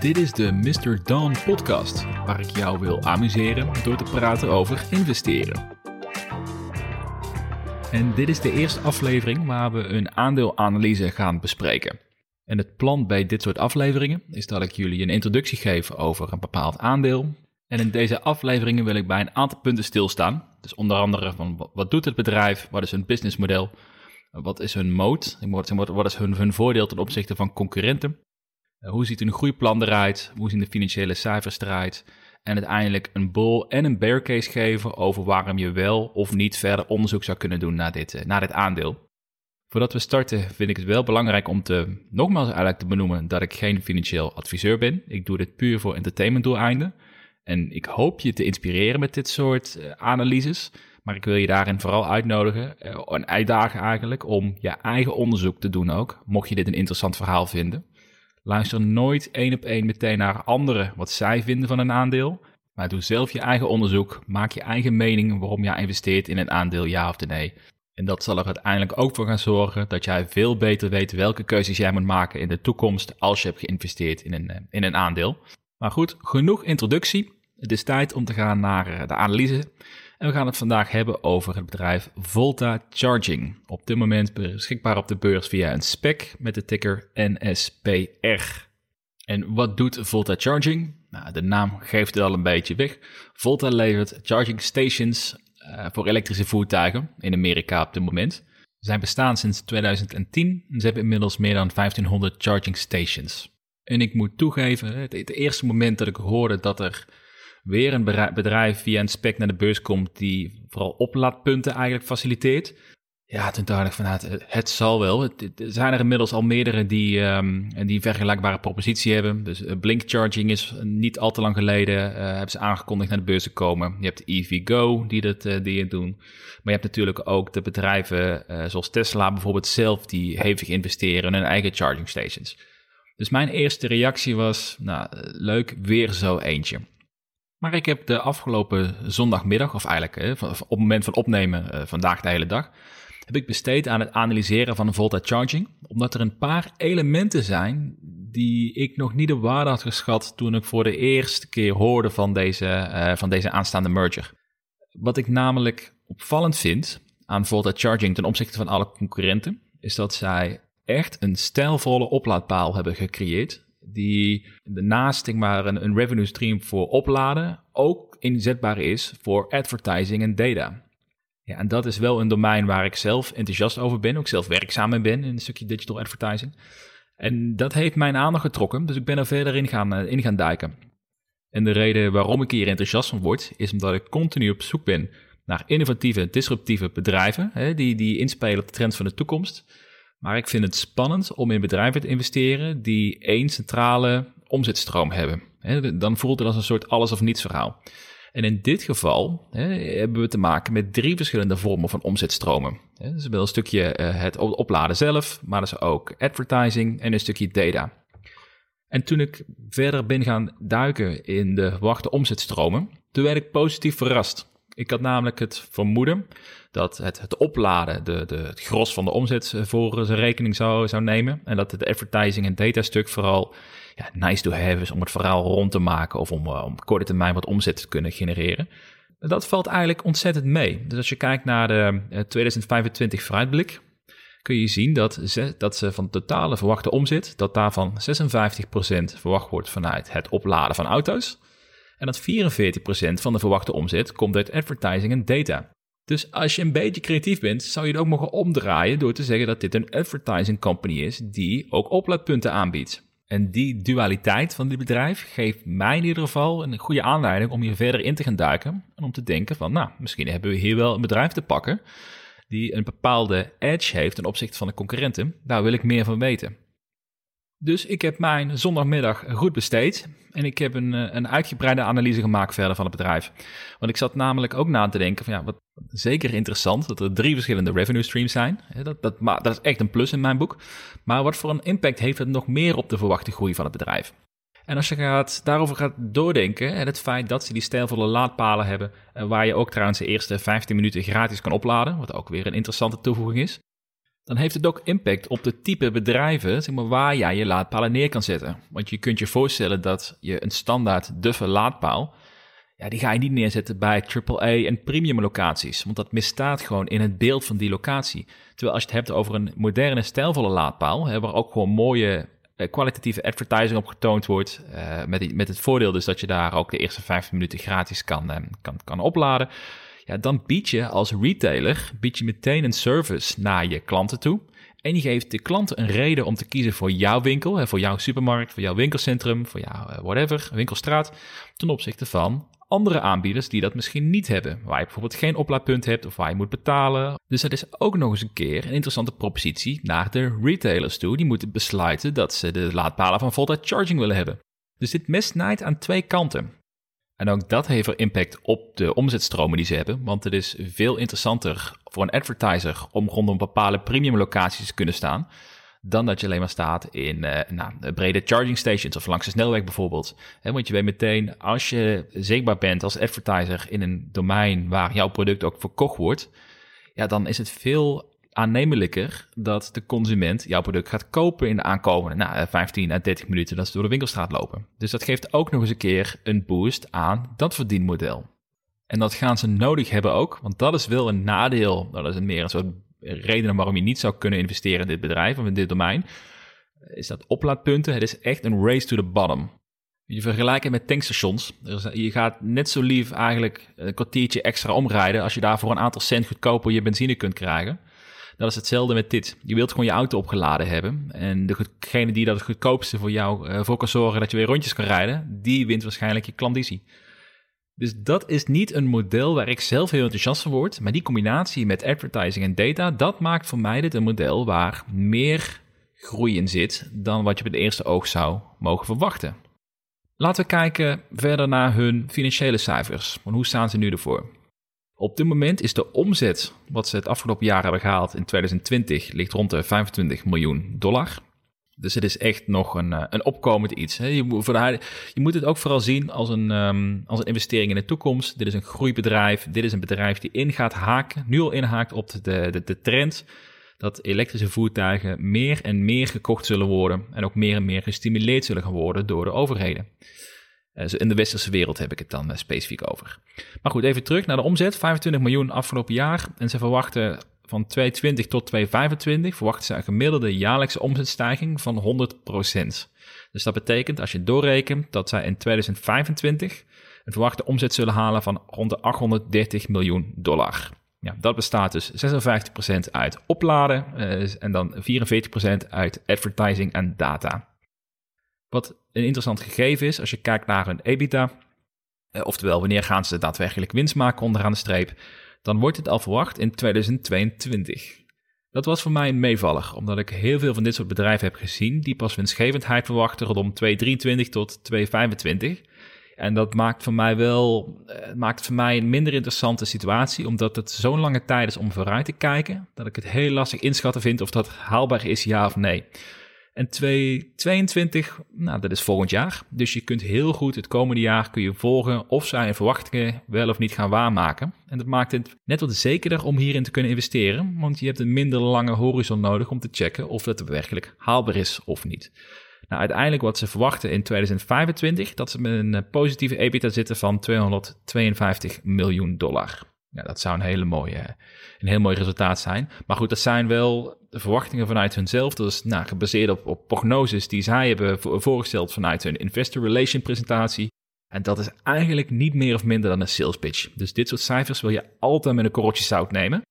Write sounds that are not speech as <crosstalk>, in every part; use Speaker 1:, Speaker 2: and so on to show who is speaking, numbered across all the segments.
Speaker 1: Dit is de Mr. Dawn podcast, waar ik jou wil amuseren door te praten over investeren. En dit is de eerste aflevering waar we een aandeelanalyse gaan bespreken. En het plan bij dit soort afleveringen is dat ik jullie een introductie geef over een bepaald aandeel. En in deze afleveringen wil ik bij een aantal punten stilstaan. Dus onder andere van wat doet het bedrijf, wat is hun businessmodel, wat is hun moot, wat is hun, hun voordeel ten opzichte van concurrenten. Eh, hoe ziet hun groeiplan eruit, hoe zien de financiële cijfers eruit. En uiteindelijk een bull en een bear case geven over waarom je wel of niet verder onderzoek zou kunnen doen naar dit, eh, naar dit aandeel. Voordat we starten vind ik het wel belangrijk om te, nogmaals eigenlijk te benoemen dat ik geen financieel adviseur ben. Ik doe dit puur voor entertainment doeleinden. En ik hoop je te inspireren met dit soort uh, analyses. Maar ik wil je daarin vooral uitnodigen uh, en uitdagen eigenlijk om je eigen onderzoek te doen ook. Mocht je dit een interessant verhaal vinden. Luister nooit één op één meteen naar anderen wat zij vinden van een aandeel. Maar doe zelf je eigen onderzoek. Maak je eigen mening waarom jij investeert in een aandeel, ja of nee. En dat zal er uiteindelijk ook voor gaan zorgen dat jij veel beter weet welke keuzes jij moet maken in de toekomst als je hebt geïnvesteerd in een, eh, in een aandeel. Maar goed, genoeg introductie. Het is tijd om te gaan naar eh, de analyse. En we gaan het vandaag hebben over het bedrijf Volta Charging. Op dit moment beschikbaar op de beurs via een spec met de ticker NSPR. En wat doet Volta Charging? Nou, de naam geeft het al een beetje weg. Volta levert charging stations uh, voor elektrische voertuigen in Amerika op dit moment. Ze zijn bestaan sinds 2010 en ze hebben inmiddels meer dan 1500 charging stations. En ik moet toegeven, het, het eerste moment dat ik hoorde dat er weer een bedrijf via een spec naar de beurs komt die vooral oplaadpunten eigenlijk faciliteert. Ja, toen dacht ik van nou, het, het zal wel. er zijn er inmiddels al meerdere die, um, die een vergelijkbare propositie hebben. Dus uh, Blink Charging is niet al te lang geleden, uh, hebben ze aangekondigd naar de beurs te komen. Je hebt EVgo die, dat, uh, die doen. Maar je hebt natuurlijk ook de bedrijven zoals Tesla bijvoorbeeld zelf die hevig investeren in hun eigen charging stations. Dus mijn eerste reactie was, nou leuk, weer zo eentje. Maar ik heb de afgelopen zondagmiddag, of eigenlijk op het moment van opnemen, uh, vandaag de hele dag, heb ik besteed aan het analyseren van Volta Charging. Omdat er een paar elementen zijn die ik nog niet de waarde had geschat toen ik voor de eerste keer hoorde van deze, uh, van deze aanstaande merger. Wat ik namelijk opvallend vind aan Volta Charging ten opzichte van alle concurrenten, is dat zij echt een stijlvolle oplaadpaal hebben gecreëerd die naast maar, een, een revenue stream voor opladen ook inzetbaar is voor advertising en data. Ja, en dat is wel een domein waar ik zelf enthousiast over ben, ook zelf werkzaam in ben in een stukje digital advertising. En dat heeft mijn aandacht getrokken, dus ik ben er verder in gaan, eh, in gaan duiken. En de reden waarom ik hier enthousiast van word, is omdat ik continu op zoek ben naar innovatieve, disruptieve bedrijven hè, die, die inspelen op de trends van de toekomst. Maar ik vind het spannend om in bedrijven te investeren die één centrale omzetstroom hebben. dan voelt het als een soort alles of niets verhaal. En in dit geval hebben we te maken met drie verschillende vormen van omzetstromen. He, dus een stukje eh, het opladen zelf, maar dus ook advertising en een stukje data. En toen ik verder ben gaan duiken in de verwachte omzetstromen, toen werd ik positief verrast. Ik had namelijk het vermoeden dat het, het opladen de, de, het gros van de omzet eh, voor zijn rekening zou, zou nemen. En dat het advertising en data stuk vooral ja, nice to have is om het verhaal rond te maken of om uh, op korte termijn wat omzet te kunnen genereren. Dat valt eigenlijk ontzettend mee. Dus als je kijkt naar de 2025 eh, vooruitblik, kun je zien dat ze, dat ze van totale verwachte omzet, dat daarvan 56% verwacht wordt vanuit het opladen van auto's. En dat 44% van de verwachte omzet komt uit advertising en data. Dus als je een beetje creatief bent, zou je het ook mogen omdraaien door te zeggen dat dit een advertising company is die ook oplaadpunten aanbiedt. En die dualiteit van dit bedrijf geeft mij in ieder geval een goede aanleiding om hier verder in te gaan duiken. En om te denken van, nou, misschien hebben we hier wel een bedrijf te pakken die een bepaalde edge heeft ten opzichte van de concurrenten. Daar wil ik meer van weten. Dus ik heb mijn zondagmiddag goed besteed en ik heb een, eh, een uitgebreide analyse gemaakt verder van het bedrijf. Want ik zat namelijk ook na te denken van ja, wat zeker interessant dat er drie verschillende revenue streams zijn. Dat, dat, dat is echt een plus in mijn boek. Maar wat voor een impact heeft het nog meer op de verwachte groei van het bedrijf? En als je gaat, daarover gaat doordenken, en het feit dat ze die stijlvolle laadpalen hebben, waar je ook trouwens de eerste 15 minuten gratis kan opladen, wat ook weer een interessante toevoeging is, dan heeft het ook impact op de type bedrijven zeg maar, waar jij je laadpalen neer kan zetten. Want je kunt je voorstellen dat je een standaard duffe laadpaal, ja, die ga je niet neerzetten bij AAA en premium locaties, want dat misstaat gewoon in het beeld van die locatie. Terwijl als je het hebt over een moderne, stijlvolle laadpaal, hè, waar ook gewoon mooie eh, kwalitatieve advertising op getoond wordt, uh, met, met het voordeel dus dat je daar ook de eerste 15 minuten gratis kan, uh, kan, kan opladen ja, dan bied je als retailer bied je meteen een service naar je klanten toe. En je geeft de klanten een reden om te kiezen voor jouw winkel, voor jouw supermarkt, voor jouw winkelcentrum, voor jouw eh, whatever, winkelstraat, ten opzichte van andere aanbieders die dat misschien niet hebben. Waar je bijvoorbeeld geen oplaadpunt hebt of waar je moet betalen. Dus dat is ook nog eens een keer een interessante propositie naar de retailers toe. Die moeten besluiten dat ze de laadpalen van Volta Charging willen hebben. Dus dit mes snijdt aan twee kanten. En ook dat heeft er impact op de omzetstromen die ze hebben. Want het is veel interessanter voor een advertiser om rondom bepaalde premium locaties te kunnen staan. Dan dat je alleen maar staat in uh, nou, brede charging stations of langs de snelweg bijvoorbeeld. want je weet meteen, als je zichtbaar bent als advertiser in een domein waar jouw product ook verkocht wordt, ja, dan is het veel aannemelijker dat de consument jouw product gaat kopen in de aankomende nou, 15 à 30 minuten dat ze door de winkelstraat lopen. Dus dat geeft ook nog eens een keer een boost aan dat verdienmodel. En dat gaan ze nodig hebben ook, want dat is wel een nadeel. Dat is meer een soort reden waarom je niet zou kunnen investeren in dit bedrijf of in dit domein. Is dat oplaadpunten? Het is echt een race to the bottom. Je vergelijkt het met tankstations. Je gaat net zo lief eigenlijk een kwartiertje extra omrijden als je daar voor een aantal cent goedkoper je benzine kunt krijgen. Dat is hetzelfde met dit. Je wilt gewoon je auto opgeladen hebben. En degene die dat het goedkoopste voor jou uh, voor kan zorgen dat je weer rondjes kan rijden, die wint waarschijnlijk je klandizie. Dus dat is niet een model waar ik zelf heel enthousiast van word. Maar die combinatie met advertising en data, dat maakt voor mij dit een model waar meer groei in zit dan wat je op het eerste oog zou mogen verwachten. Laten we kijken verder naar hun financiële cijfers. hoe staan ze nu ervoor? Op dit moment is de omzet wat ze het afgelopen jaar hebben gehaald in 2020 ligt rond de 25 miljoen dollar. Dus het is echt nog een, eh, een opkomend iets. Hè. Je, moet, je moet het ook vooral zien als een, ehm, als een investering in de toekomst. Dit is een groeibedrijf. Dit is een bedrijf die in gaat haken, nu al inhaakt op de, de, de trend dat elektrische voertuigen meer en meer gekocht zullen worden en ook meer en meer gestimuleerd zullen gaan worden door de overheden. Eh, in de westerse wereld heb ik het dan eh, specifiek over. Maar goed, even terug naar de omzet. 25 miljoen afgelopen jaar. En ze verwachten van 2020 tot 2025 verwachten ze een gemiddelde jaarlijkse omzetstijging van 100%. Dus dat betekent, als je doorrekent, dat zij in 2025 een verwachte omzet zullen halen van rond de 830 miljoen dollar. Ja, dat bestaat dus 56% uit opladen uh, en dan 44% uit advertising en data. Wat een interessant gegeven is als je kijkt naar hun EBITDA, eh, oftewel wanneer gaan ze daadwerkelijk winst maken onderaan de streep, dan wordt dit al verwacht in 2022. Dat was voor mij een meevaller, omdat ik heel veel van dit soort bedrijven heb gezien die pas winstgevendheid verwachten rondom 2023 tot 2025. En dat maakt voor mij wel eh, maakt voor mij een minder interessante situatie, omdat het zo'n lange tijd is om vooruit te kijken, dat ik het heel lastig inschatten vind of dat haalbaar is, ja of nee. En 2022, nou, dat is volgend jaar. Dus je kunt heel goed het komende jaar kun je volgen of zij verwachtingen wel of niet gaan waarmaken. En dat maakt het net wat zekerder om hierin te kunnen investeren, want je hebt een minder lange horizon nodig om te checken of dat werkelijk haalbaar is of niet. Nou, uiteindelijk wat ze verwachten in 2025, dat ze met een positieve EBITDA zitten van 252 miljoen dollar. Ja, dat zou een, hele mooie, een heel mooi resultaat zijn. Maar goed, dat zijn wel verwachtingen vanuit hunzelf. Dat is nou, gebaseerd op, op prognoses die zij hebben voorgesteld vanuit hun investor relation presentatie. En dat is eigenlijk niet meer of minder dan een sales pitch. Dus dit soort cijfers wil je altijd met een korreltje zout nemen.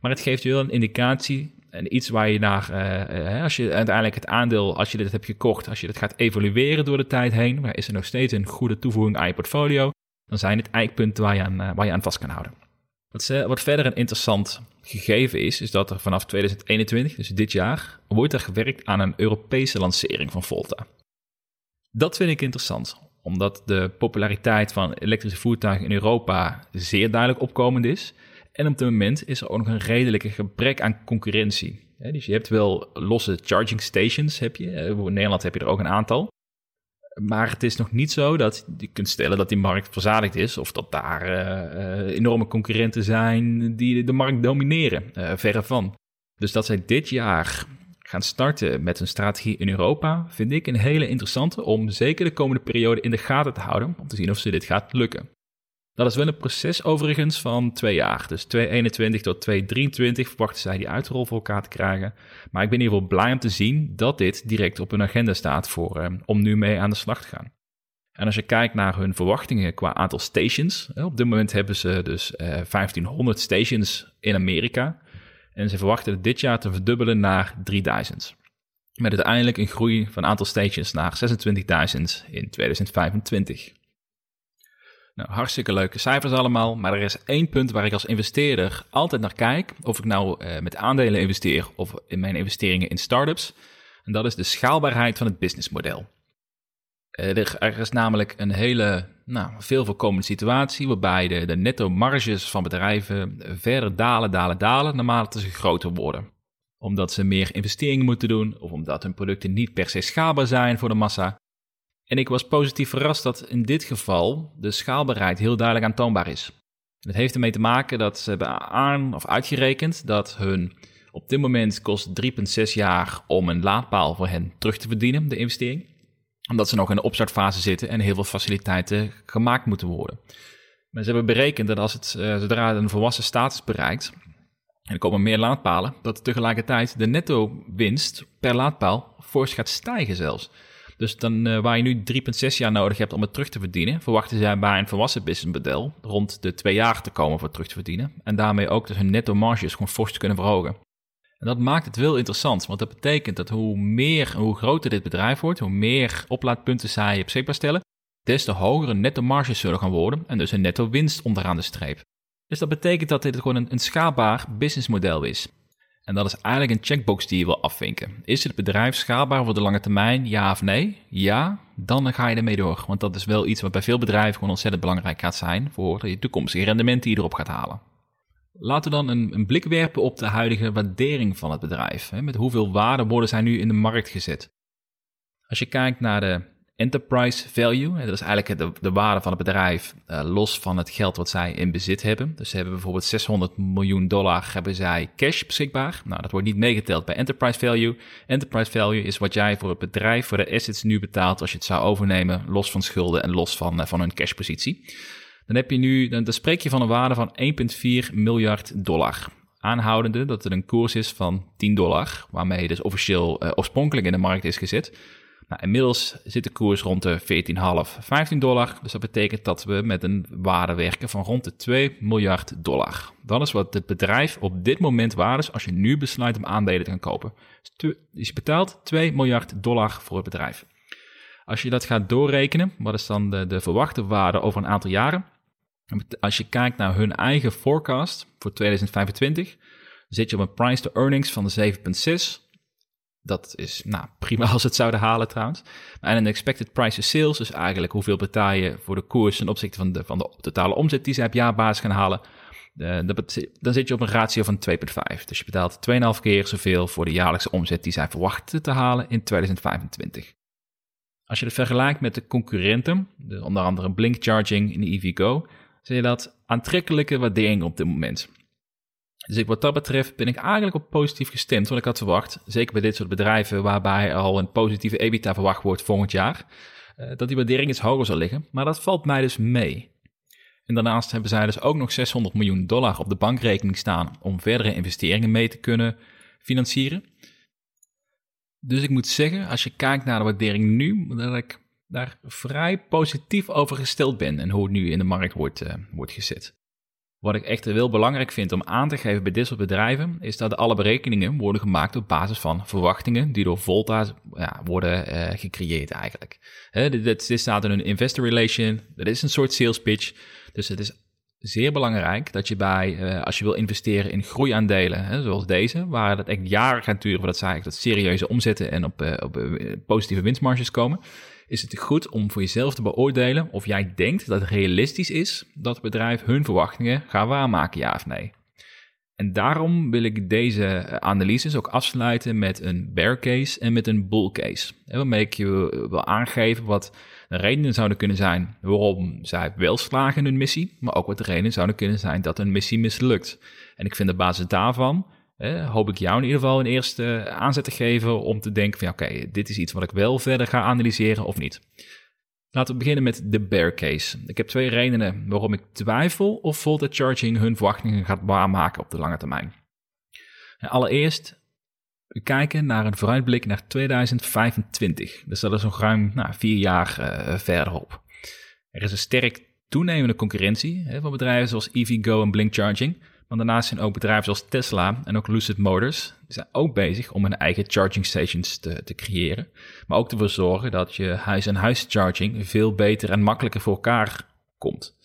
Speaker 1: Maar het geeft je wel een indicatie en iets waar je naar, uh, als je uiteindelijk het aandeel, als je dit hebt gekocht, als je dit gaat evalueren door de tijd heen, maar is er nog steeds een goede toevoeging aan je portfolio, dan zijn het eikpunten waar je aan, waar je aan vast kan houden. Wat, verder een interessant gegeven is, is dat er vanaf 2021, dus dit jaar, wordt er gewerkt aan een Europese lancering van Volta. Dat vind ik interessant, omdat de populariteit van elektrische voertuigen in Europa zeer duidelijk opkomend is. En op dit moment is er ook nog een redelijke gebrek aan concurrentie. Dus je hebt wel losse charging stations, heb je. In Nederland heb je er ook een aantal. Maar het is nog niet zo dat je kunt stellen dat die markt verzadigd is of dat daar uh, enorme concurrenten zijn die de markt domineren. Uh, verre van. Dus dat zij dit jaar gaan starten met een strategie in Europa, vind ik een hele interessante om zeker de komende periode in de gaten te houden, om te zien of ze dit gaat lukken. Dat is wel een proces overigens van twee jaar. Dus 2021 tot 2023 verwachten zij die uitrol voor elkaar te krijgen. Maar ik ben in ieder geval blij om te zien dat dit direct op hun agenda staat voor, eh, om nu mee aan de slag te gaan. En als je kijkt naar hun verwachtingen qua aantal stations, op dit moment hebben ze dus eh, 1500 stations in Amerika. En ze verwachten dit jaar te verdubbelen naar 3000. Met uiteindelijk een groei van aantal stations naar 26.000 in 2025. Nou, hartstikke leuke cijfers allemaal, maar er is één punt waar ik als investeerder altijd naar kijk. Of ik nou uh, met aandelen investeer of in mijn investeringen in startups. En dat is de schaalbaarheid van het businessmodel. Uh, er, is namelijk een hele nou, veel voorkomende situatie waarbij de, de netto marges van bedrijven verder dalen, dalen, dalen naarmate ze groter worden. Omdat ze meer investeringen moeten doen of omdat hun producten niet per se schaalbaar zijn voor de massa. En ik was positief verrast dat in dit geval de schaalbaarheid heel duidelijk aantoonbaar is. Dat heeft ermee te maken dat ze hebben aan of uitgerekend dat hun op dit moment kost 3,6 jaar om een laadpaal voor hen terug te verdienen, de investering. Omdat ze nog in de opstartfase zitten en heel veel faciliteiten gemaakt moeten worden. Maar ze hebben berekend dat als het, uh, zodra het een volwassen status bereikt, en er komen meer laadpalen, dat tegelijkertijd de netto winst per laadpaal fors gaat stijgen zelfs. Dus dan, uh, waar je nu 3,6 jaar nodig hebt om het terug te verdienen, verwachten zij bij een volwassen businessmodel rond de twee jaar te komen voor het terug te verdienen. En daarmee ook dus hun netto marges gewoon fors te kunnen verhogen. En dat maakt het wel interessant, want dat betekent dat hoe meer, hoe groter dit bedrijf wordt, hoe meer oplaadpunten zij beschikbaar stellen, des te hogere netto marges zullen gaan worden en dus een netto winst onderaan de streep. Dus dat betekent dat dit gewoon een, een schaalbaar businessmodel is. En dat is eigenlijk een checkbox die je wil afvinken. Is het bedrijf schaalbaar voor de lange termijn? Ja of nee? Ja, dan ga je ermee door. Want dat is wel iets wat bij veel bedrijven gewoon ontzettend belangrijk gaat zijn voor je toekomstige rendement die je erop gaat halen. Laten we dan een, een blik werpen op de huidige waardering van het bedrijf. Met hoeveel waarde worden zij nu in de markt gezet? Als je kijkt naar de enterprise value. Dat is eigenlijk de, de waarde van het bedrijf uh, los van het geld wat zij in bezit hebben. Dus ze hebben bijvoorbeeld 600 miljoen dollar hebben zij cash beschikbaar. Nou, dat wordt niet meegeteld bij enterprise value. Enterprise value is wat jij voor het bedrijf, voor de assets nu betaalt als je het zou overnemen, los van schulden en los van, uh, van hun cashpositie. Dan heb je nu, dan, dan spreek je van een waarde van 1,4 miljard dollar aanhoudende dat er een koers is van 10 dollar, waarmee dus officieel uh, oorspronkelijk in de markt is gezet. Nou, inmiddels zit de koers rond de 14,5, 15 dollar. Dus dat betekent dat we met een waarde werken van rond de 2 miljard dollar. Dat is wat het bedrijf op dit moment waard is als je nu besluit om aandelen te gaan kopen. Dus je betaalt 2 miljard dollar voor het bedrijf. Als je dat gaat doorrekenen, wat is dan de, de verwachte waarde over een aantal jaren? Als je kijkt naar hun eigen forecast voor 2025, zit je op een price to earnings van de 7,6 dat is nou, prima als het zouden halen trouwens. En een expected price of sales, dus eigenlijk hoeveel betaal je voor de koers ten opzichte van de, van de totale omzet die ze op jaarbasis gaan halen. dan zit je op een ratio van 2,5. Dus je betaalt 2,5 keer zoveel voor de jaarlijkse omzet die zij verwachten te halen in 2025. Als je het vergelijkt met de concurrenten, de, onder andere Blink Charging in de EVgo, zie je dat aantrekkelijke waardering op dit moment. Dus wat dat betreft ben ik eigenlijk op positief gestemd, want ik had verwacht, zeker bij dit soort bedrijven waarbij al een positieve EBITDA verwacht wordt volgend jaar, eh, dat die waardering iets hoger zal liggen. Maar dat valt mij dus mee. En daarnaast hebben zij dus ook nog 600 miljoen dollar op de bankrekening staan om verdere investeringen mee te kunnen financieren. Dus ik moet zeggen, als je kijkt naar de waardering nu, dat ik daar vrij positief over gesteld ben en hoe het nu in de markt wordt, uh, wordt gezet. Wat ik echt heel belangrijk vind om aan te geven bij dit soort bedrijven, is dat alle berekeningen worden gemaakt op basis van verwachtingen die door Volta ja, worden uh, gecreëerd eigenlijk. Dit, dit, staat in een investor relation, dat is een soort sales pitch. Dus het is zeer belangrijk dat je bij, uh, als je wil investeren in groeiaandelen, hè, zoals deze, waar het echt jaren gaat duren voordat ze eigenlijk tot serieuze omzetten en op, uh, op positieve winstmarges komen, is het goed om voor jezelf te beoordelen of jij denkt dat het realistisch is dat het bedrijf hun verwachtingen gaat waarmaken, ja of nee. En daarom wil ik deze analyses ook afsluiten met een bear case en met een bull case. Waarmee ik je wil aangeven wat de redenen zouden kunnen zijn waarom zij wel slagen in hun missie, maar ook wat de redenen zouden kunnen zijn dat hun missie mislukt. En ik vind op basis daarvan hoop ik jou in ieder geval een eerste aanzet te geven om te denken van oké, dit is iets wat ik wel verder ga analyseren of niet. Laten we beginnen met de bear case. Ik heb twee redenen waarom ik twijfel of voltage charging hun verwachtingen gaat waarmaken op de lange termijn. Allereerst, we kijken naar een vooruitblik naar 2025. Dus dat is nog ruim nou, vier jaar uh, verderop. Er is een sterk toenemende concurrentie hè, van bedrijven zoals EVgo en Blink Charging. Maar daarnaast zijn ook bedrijven zoals Tesla en ook Lucid Motors die zijn ook bezig om hun eigen charging stations te, te creëren. Maar ook ervoor zorgen dat je huis-en-huis charging veel beter en makkelijker voor elkaar komt.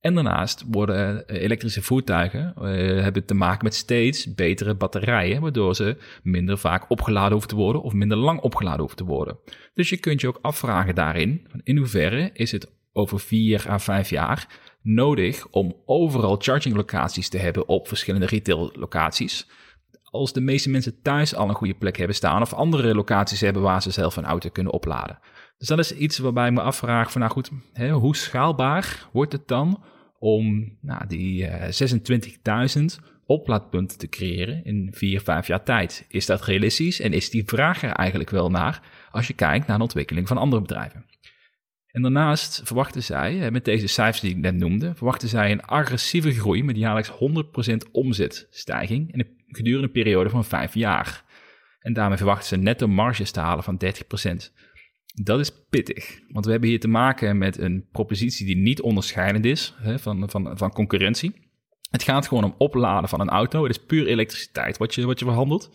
Speaker 1: En daarnaast worden eh, elektrische voertuigen uh, hebben te maken met steeds betere batterijen, waardoor ze minder vaak opgeladen hoeven te worden of minder lang opgeladen hoeven te worden. Dus je kunt je ook afvragen daarin, in hoeverre is het over vier à vijf jaar nodig om overal charging locaties te hebben op verschillende retail locaties. Als de meeste mensen thuis al een goede plek hebben staan of andere locaties hebben waar ze zelf een auto kunnen opladen. Dus dat is iets waarbij ik me afvraag van nou goed, hè, hoe schaalbaar wordt het dan om nou, die uh, 26.000 oplaadpunten te creëren in vier, vijf jaar tijd? Is dat realistisch en is die vraag er eigenlijk wel naar als je kijkt naar de ontwikkeling van andere bedrijven? En daarnaast verwachten zij, met deze cijfers die ik net noemde, verwachten zij een agressieve groei met jaarlijks 100% omzetstijging in een gedurende periode van 5 jaar. En daarmee verwachten ze netto marges te halen van 30%. Dat is pittig, want we hebben hier te maken met een propositie die niet onderscheidend is hè, van, van, van concurrentie. Het gaat gewoon om opladen van een auto. Het is puur elektriciteit wat je, wat je verhandelt.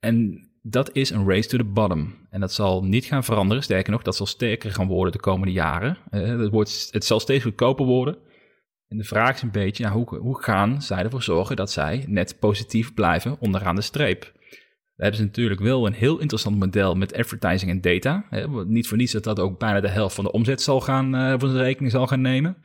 Speaker 1: En dat is een race to the bottom. En dat zal niet gaan veranderen. Sterker nog, dat zal sterker gaan worden de komende jaren. Uh, het, wordt, het zal steeds goedkoper worden. En de vraag is een beetje, nou, hoe, hoe gaan zij ervoor zorgen dat zij net positief blijven onderaan de streep? We hebben ze natuurlijk wel een heel interessant model met advertising en data. Niet voor niets dat dat ook bijna de helft van de omzet zal gaan, uh, voor zijn rekening zal gaan nemen.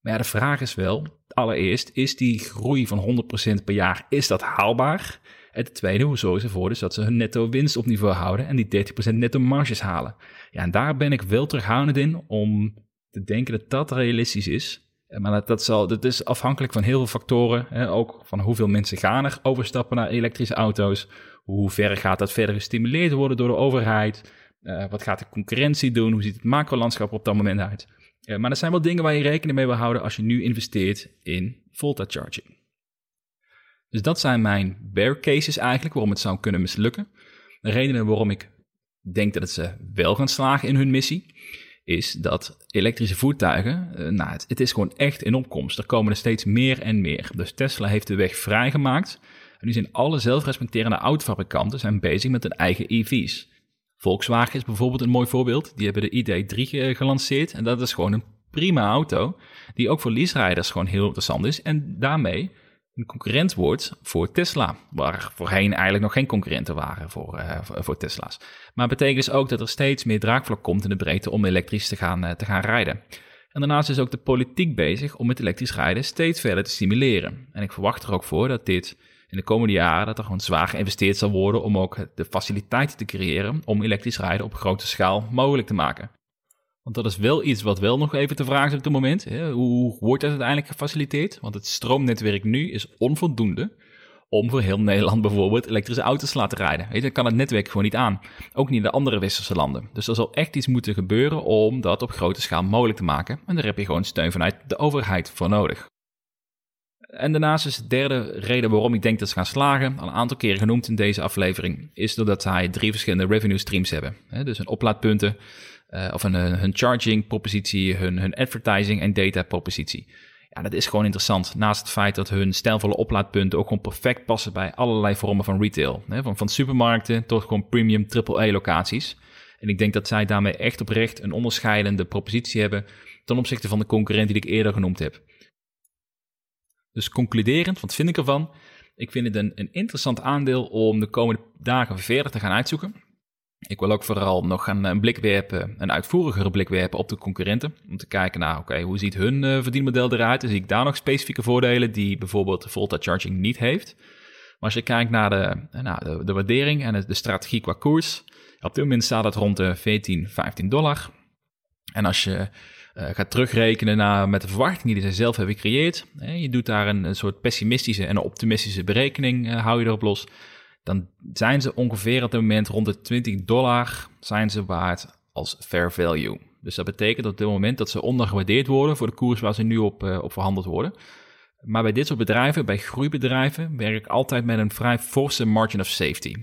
Speaker 1: Maar ja, de vraag is wel, allereerst, is die groei van 100% per jaar, is dat haalbaar? En tweede, hoe zorgen ze ervoor dat ze hun netto winst op niveau houden en die 30% netto marges halen? Ja, en daar ben ik wel terughoudend in om te denken dat dat realistisch is. Maar dat, dat, zal, dat is afhankelijk van heel veel factoren. Hè, ook van hoeveel mensen gaan er overstappen naar elektrische auto's. Hoe ver gaat dat verder gestimuleerd worden door de overheid? Uh, wat gaat de concurrentie doen? Hoe ziet het macrolandschap op dat moment uit? Uh, maar er zijn wel dingen waar je rekening mee wil houden als je nu investeert in voltage charging. Dus dat zijn mijn bear cases eigenlijk, waarom het zou kunnen mislukken. De redenen waarom ik denk dat ze wel gaan slagen in hun missie, is dat elektrische voertuigen, uh, nou, het, het, is gewoon echt in opkomst. Er komen er steeds meer en meer. Dus Tesla heeft de weg vrijgemaakt. En nu zijn alle zelfrespecterende autofabrikanten zijn bezig met hun eigen EV's. Volkswagen is bijvoorbeeld een mooi voorbeeld. Die hebben de ID3 gelanceerd en dat is gewoon een prima auto, die ook voor leaserijders gewoon heel interessant is. En daarmee een concurrent wordt voor Tesla, waar voorheen eigenlijk nog geen concurrenten waren voor, uh, voor, Tesla's. Maar het betekent dus ook dat er steeds meer draagvlak komt in de breedte om elektrisch te gaan, uh, te gaan rijden. En daarnaast is ook de politiek bezig om het elektrisch rijden steeds verder te stimuleren. En ik verwacht er ook voor dat dit in de komende jaren dat er gewoon zwaar geïnvesteerd zal worden om ook de faciliteiten te creëren om elektrisch rijden op grote schaal mogelijk te maken. Want dat is wel iets wat wel nog even te vragen is op dit moment. Hoe wordt dat uiteindelijk gefaciliteerd? Want het stroomnetwerk nu is onvoldoende om voor heel <laughs> Nederland bijvoorbeeld elektrische auto's te laten rijden. Weet dan kan het netwerk gewoon niet aan. Ook niet in de andere westerse landen. Dus er zal echt iets moeten gebeuren om dat op grote schaal mogelijk te maken. En daar heb je gewoon steun vanuit de overheid voor nodig. En daarnaast is de derde reden waarom ik denk dat ze gaan slagen, al een aantal keren genoemd in deze aflevering, is doordat zij drie verschillende revenue streams hebben. Dus een oplaadpunten, uh, of een, hun charging propositie, hun, hun advertising en data propositie. Ja, dat is gewoon interessant. Naast het feit dat hun stijlvolle oplaadpunten ook gewoon perfect passen bij allerlei vormen van retail. Hè? Van, van supermarkten tot gewoon premium AAA locaties. En ik denk dat zij daarmee echt oprecht een onderscheidende propositie hebben ten opzichte van de concurrent die ik eerder genoemd heb. Dus concluderend, wat vind ik ervan? Ik vind het een, een interessant aandeel om de komende dagen verder te gaan uitzoeken. Ik wil ook vooral nog een, blik werpen, een uitvoerigere blik werpen op de concurrenten. Om te kijken naar, oké, hoe ziet hun uh, verdienmodel eruit? En zie ik daar nog specifieke voordelen die bijvoorbeeld Volta Charging niet heeft? Maar als je kijkt naar de, nou, de, de waardering en de, strategie qua koers, op dit moment staat het rond de 14, 15 dollar. En als je uh, gaat terugrekenen naar, met de verwachtingen die zij zelf hebben gecreëerd. je doet daar een, een, soort pessimistische en een optimistische berekening, hou je erop los. Dan zijn ze ongeveer op het moment rond de 20 dollar zijn ze waard als fair value. Dus dat betekent op dit moment dat ze ondergewaardeerd worden voor de koers waar ze nu op, uh, op verhandeld worden. Maar bij dit soort bedrijven, bij groeibedrijven, werk ik altijd met een vrij forse margin of safety.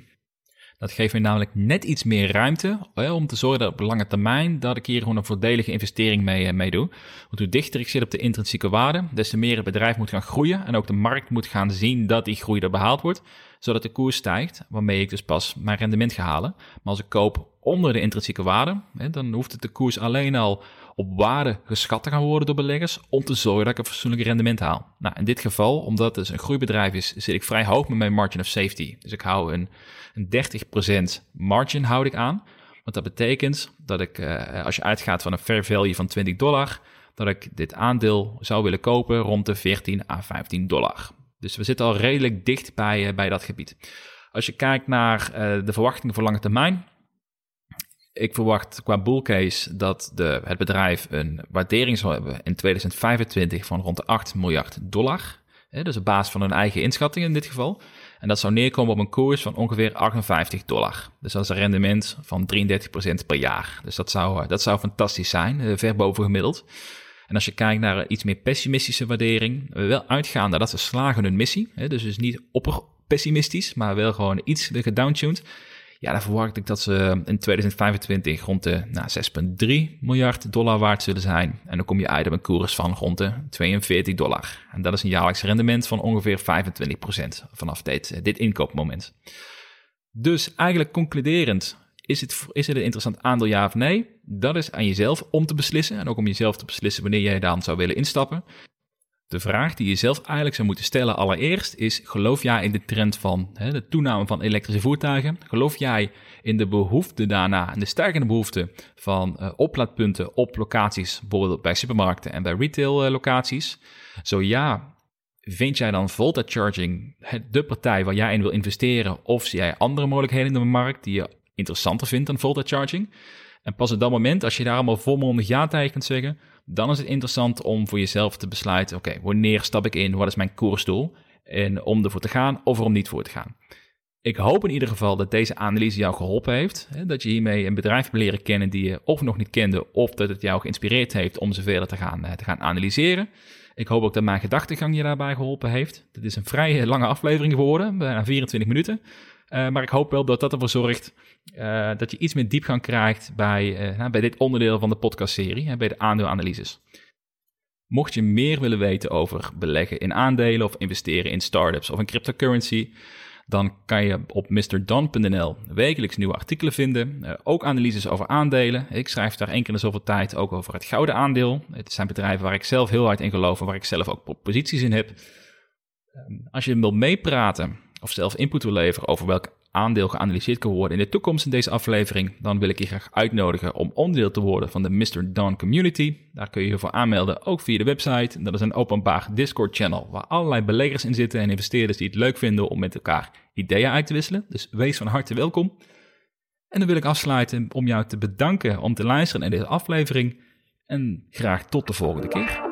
Speaker 1: Dat geeft me namelijk net iets meer ruimte om te zorgen dat op lange termijn dat ik hier gewoon een voordelige investering mee, eh, mee doe. Want hoe dichter ik zit op de intrinsieke waarde, des te meer het bedrijf moet gaan groeien en ook de markt moet gaan zien dat die groei er behaald wordt, zodat de koers stijgt, waarmee ik dus pas mijn rendement ga halen. Maar als ik koop onder de intrinsieke waarde, dan hoeft het de koers alleen al op waarde geschat te gaan worden door beleggers om te zorgen dat ik een fatsoenlijk rendement haal. Nou, in dit geval, omdat het dus een groeibedrijf is, zit ik vrij hoog met mijn margin of safety. Dus ik hou een, een 30% margin houd ik aan. Want dat betekent dat ik, uh, als je uitgaat van een fair value van 20 dollar, dat ik dit aandeel zou willen kopen rond de 14 à 15 dollar. Dus we zitten al redelijk dicht bij, uh, bij dat gebied. Als je kijkt naar uh, de verwachtingen voor lange termijn, ik verwacht qua bullcase dat de, het bedrijf een waardering zal hebben in 2025 van rond de 8 miljard dollar. Hè, dus op basis van hun eigen inschatting in dit geval. En dat zou neerkomen op een koers van ongeveer 58 dollar. Dus dat is een rendement van 33% per jaar. Dus dat zou, dat zou fantastisch zijn, eh, ver boven gemiddeld. En als je kijkt naar iets meer pessimistische waardering, we wel uitgaan dat ze slagen hun missie. Hè, dus, dus niet opper pessimistisch, maar wel gewoon iets gedowntuned ja, dan verwacht ik dat ze in 2025 rond de nou, 6,3 miljard dollar waard zullen zijn. En dan kom je uit op een koers van rond de 42 dollar. En dat is een jaarlijks rendement van ongeveer 25% vanaf dit, dit inkoopmoment. Dus eigenlijk concluderend, is het, is het een interessant aandeel ja of nee? Dat is aan jezelf om te beslissen en ook om jezelf te beslissen wanneer jij dan zou willen instappen. De vraag die je zelf eigenlijk zou moeten stellen allereerst is: geloof jij in de trend van hè, de toename van elektrische voertuigen? Geloof jij in de behoefte daarna en de stijgende behoefte van uh, oplaadpunten op locaties, bijvoorbeeld bij supermarkten en bij retail uh, locaties? Zo ja, vind jij dan Volta Charging de partij waar jij in wil investeren? Of zie jij andere mogelijkheden in de markt die je interessanter vindt dan Volta Charging? En pas op dat moment, als je daar allemaal volmondig ja tegen kunt zeggen, dan is het interessant om voor jezelf te besluiten: oké, wanneer stap ik in? Wat is mijn koersdoel? En om ervoor te gaan of er om niet voor te gaan. Ik hoop in ieder geval dat deze analyse jou geholpen heeft. Hè, dat je hiermee een bedrijf hebt leren kennen die je of nog niet kende, of dat het jou geïnspireerd heeft om ze verder te gaan, eh, te gaan analyseren. Ik hoop ook dat mijn gedachtegang je daarbij geholpen heeft. Dit is een vrij lange aflevering geworden, bijna 24 minuten. Uh, maar ik hoop wel dat dat ervoor zorgt uh, dat je iets meer diepgang krijgt bij, uh, bij dit onderdeel van de podcastserie, bij de aandeelanalyses. Mocht je meer willen weten over beleggen in aandelen of investeren in startups of in cryptocurrency, dan kan je op mrdon.nl wekelijks nieuwe artikelen vinden. Ook analyses over aandelen. Ik schrijf daar één keer in zoveel tijd ook over het gouden aandeel. Het zijn bedrijven waar ik zelf heel hard in geloof en waar ik zelf ook posities in heb. Um, als je wilt meepraten of zelf input wil leveren over welk aandeel geanalyseerd kan worden in de toekomst in deze aflevering, dan wil ik je graag uitnodigen om onderdeel te worden van de Mr. Don Community. Daar kun je je voor aanmelden, ook via de website. Dat is een openbaar Discord-channel waar allerlei beleggers in zitten en investeerders die het leuk vinden om met elkaar ideeën uit te wisselen. Dus wees van harte welkom. En dan wil ik afsluiten om jou te bedanken om te luisteren naar deze aflevering. En graag tot de volgende keer.